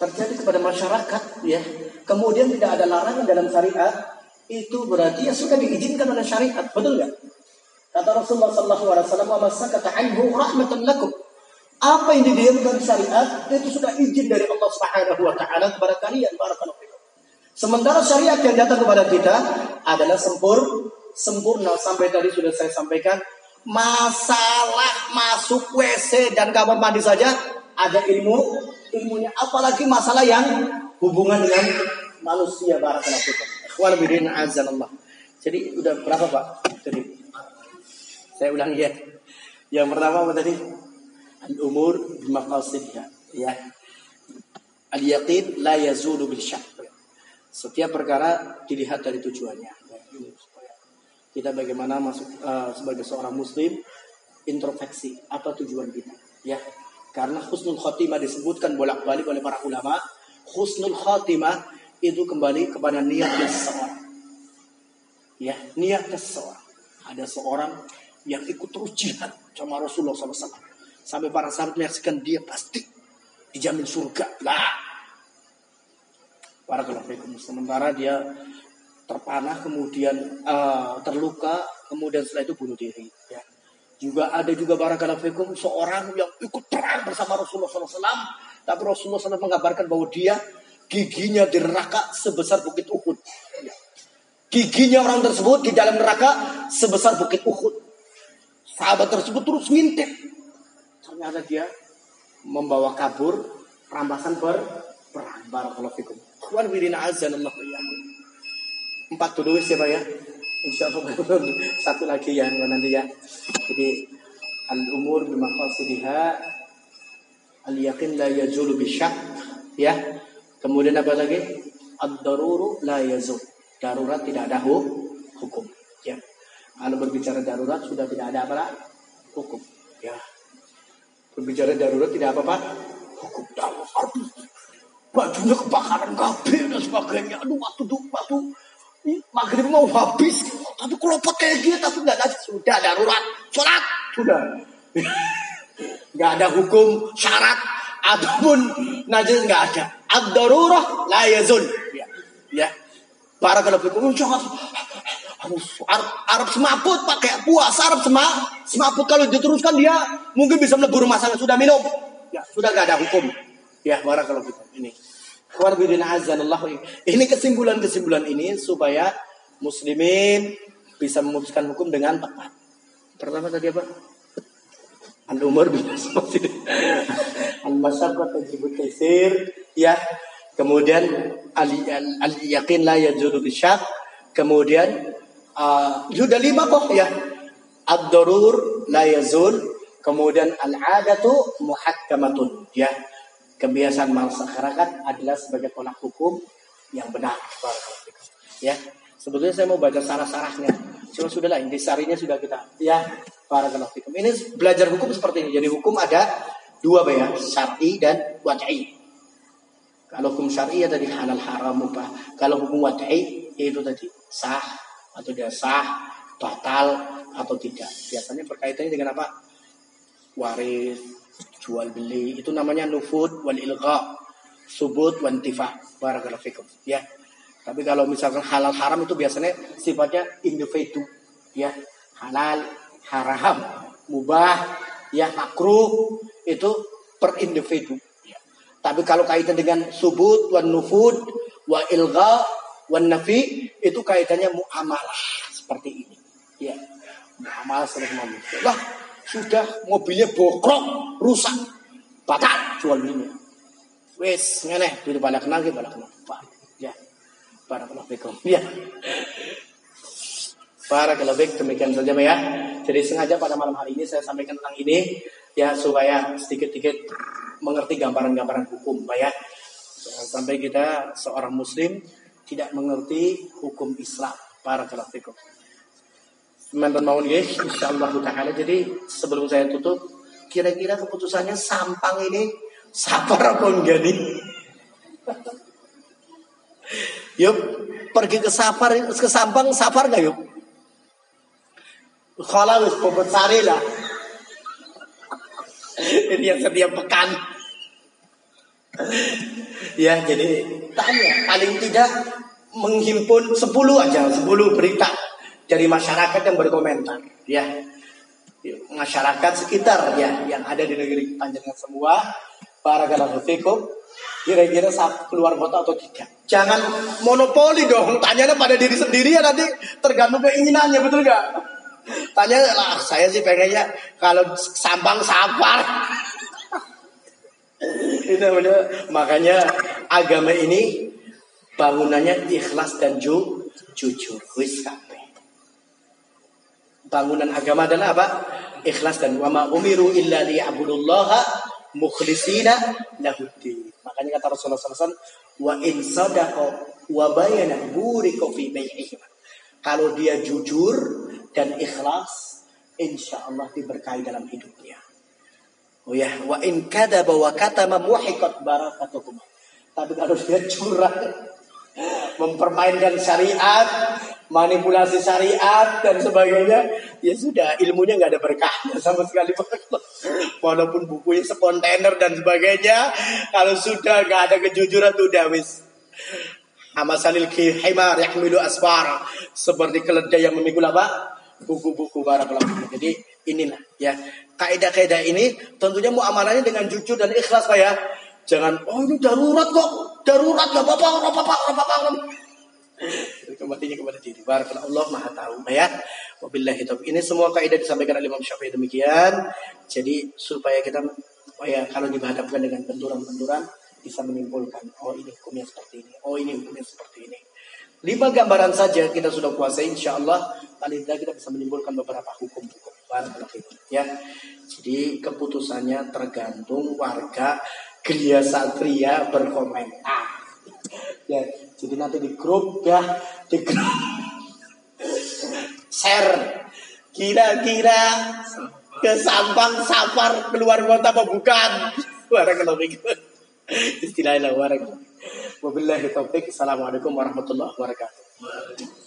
Terjadi kepada masyarakat ya. Kemudian tidak ada larangan dalam syariat, itu berarti ya sudah diizinkan oleh syariat, betul nggak? Kata Rasulullah sallallahu alaihi wasallam, "Wa masakata anhu rahmatan lakum." Apa yang didiamkan syariat itu sudah izin dari Allah Subhanahu wa taala kepada kalian para Sementara syariat yang datang kepada kita adalah sempur, sempurna. Sampai tadi sudah saya sampaikan, masalah masuk WC dan kamar mandi saja ada ilmu ilmunya. Apalagi masalah yang hubungan dengan manusia barakallahu fikum. bidin azanallah. Jadi udah berapa Pak? Tadi saya ulang ya. Yang pertama apa tadi? Al-umur bimaqasidha. Ya. Al-yaqin la yazulu bil syak. Setiap perkara dilihat dari tujuannya. Kita bagaimana masuk uh, sebagai seorang muslim introspeksi apa tujuan kita, ya. Karena husnul khotimah disebutkan bolak-balik oleh para ulama, husnul khotimah itu kembali kepada niatnya seseorang. Ya, niatnya seseorang. Ada seorang yang ikut terus jihad sama Rasulullah SAW. Sampai para sahabat menyaksikan dia pasti dijamin surga. Lah, para. Sementara dia terpanah kemudian uh, terluka kemudian setelah itu bunuh diri ya. Juga ada juga para fikum seorang yang ikut perang bersama Rasulullah SAW tapi Rasulullah SAW mengabarkan bahwa dia giginya di sebesar bukit Uhud. Ya. Giginya orang tersebut di dalam neraka sebesar bukit Uhud. Sahabat tersebut terus ngintip. Ternyata dia membawa kabur rampasan ber perang. Barakallahu fikum. Empat dulu siapa ya? Insya Allah satu lagi ya nanti ya. Jadi al umur bimaqasidiha al yakin la yajulu bisyak ya. Kemudian apa lagi? Ad-daruru la yazul darurat tidak ada hukum. Kalau berbicara darurat sudah tidak ada apa hukum. Ya. Berbicara darurat tidak apa-apa hukum darurat. Bajunya kebakaran kabel dan sebagainya. Aduh waktu tuh waktu maghrib mau habis. Tapi kelopot kayak gitu tapi nggak ada sudah darurat. Sholat sudah. nggak ada hukum syarat ataupun najis nggak ada. Ad-darurah la yazul. Ya. ya. Para kalau fikum jangan Arab, Arab semaput pakai puasa Arab semap, semaput. Kalau diteruskan dia mungkin bisa melebur masalah sudah minum. Ya sudah gak ada hukum. Ya para kalau fikum. Ini. Ini kesimpulan-kesimpulan ini supaya muslimin bisa memutuskan hukum dengan tepat. Pertama tadi apa? Al umur bin al masyarakat tajibut taisir ya Kemudian al yakin la yajuru bisyak. Kemudian uh, sudah lima kok ya. Ad-darur la yazul. Kemudian al-adatu muhakkamatun ya. Kebiasaan masyarakat adalah sebagai tolak hukum yang benar. Ya. Sebetulnya saya mau baca sarah-sarahnya. Cuma sudah lah, intisarinya sudah kita. Ya, para fikum. Ini belajar hukum seperti ini. Jadi hukum ada dua ya, syar'i dan wad'i. Kalau hukum syariah tadi halal haram mubah. Kalau hukum wad'i itu tadi sah atau dia sah, batal atau tidak. Biasanya berkaitannya dengan apa? Waris, jual beli. Itu namanya nufud wal ilqa. Subut wan tifa. Barakallahu fikum. Ya. Tapi kalau misalkan halal haram itu biasanya sifatnya individu. Ya. Halal, haram, mubah, ya makruh itu per individu tapi kalau kaitan dengan subut, wan nufud, wa ilga, wan nafi, itu kaitannya muamalah seperti ini. Ya, muamalah seperti manusia. Lah, sudah mobilnya bokrok, rusak, batal jual belinya. Wes, ngene, dulu pada kenal, pada kenal. Ya, para fikum. Ya. Para kelebih demikian saja ya. Jadi sengaja pada malam hari ini saya sampaikan tentang ini ya supaya sedikit-sedikit mengerti gambaran-gambaran hukum, Pak ya. Sampai kita seorang muslim tidak mengerti hukum Islam. Para fikum. Teman-teman mau nih, insyaallah taala. Jadi sebelum saya tutup, kira-kira keputusannya Sampang ini sabar apa enggak nih? yuk pergi ke Safar ke Sampang safar nggak yuk? Kalau lah. Ini yang setiap pekan. ya, jadi tanya paling tidak menghimpun 10 aja, 10 berita dari masyarakat yang berkomentar, ya. Masyarakat sekitar ya yang ada di negeri panjangnya semua para fikum kira-kira saat keluar kota atau tidak. Jangan monopoli dong, tanyanya pada diri sendiri ya nanti tergantung keinginannya, betul gak? Tanya lah, saya sih pengennya kalau sampang sapar. Itu benar. Makanya agama ini bangunannya ikhlas dan ju, jujur. Wis Bangunan agama adalah apa? Ikhlas dan wama umiru illa liya'budullaha mukhlisina lahuddin. Makanya kata Rasulullah SAW, wa in sadaqa wa bayana buriko fi Kalau dia jujur dan ikhlas, insya Allah diberkahi dalam hidupnya. Oh ya, wa in kada bawa kata memuhikat barakatukum. Tapi kalau dia curang, mempermainkan syariat, manipulasi syariat dan sebagainya, ya sudah ilmunya nggak ada berkahnya sama sekali. Walaupun bukunya sekontainer dan sebagainya, kalau sudah nggak ada kejujuran tuh udah wis. Amasalil himar yahmilu asfara. Seperti keledai yang memikul apa? buku-buku barakallahu Jadi inilah ya kaidah-kaidah ini tentunya muamalahnya dengan jujur dan ikhlas Pak ya. Jangan oh ini darurat kok, darurat gak apa-apa, gak apa-apa, gak apa-apa. Kembalinya kepada diri. Barakallahu Allah Maha tahu ya. Wabillahi taufiq. Ini semua kaidah disampaikan oleh Imam Syafi'i demikian. Jadi supaya kita oh ya kalau dihadapkan dengan benturan-benturan bisa menyimpulkan oh ini hukumnya seperti ini, oh ini hukumnya seperti ini. Lima gambaran saja kita sudah kuasai insya Allah paling tidak kita bisa menimbulkan beberapa hukum-hukum. Ya, jadi keputusannya tergantung warga Gria Satria berkomentar. Ya, jadi nanti di grup ya, di grup share kira-kira ke Sampang Sapar keluar kota apa bukan? Warahmatullahi Istilahnya warahmatullahi Wabillahi taufiq. Assalamualaikum warahmatullahi wabarakatuh.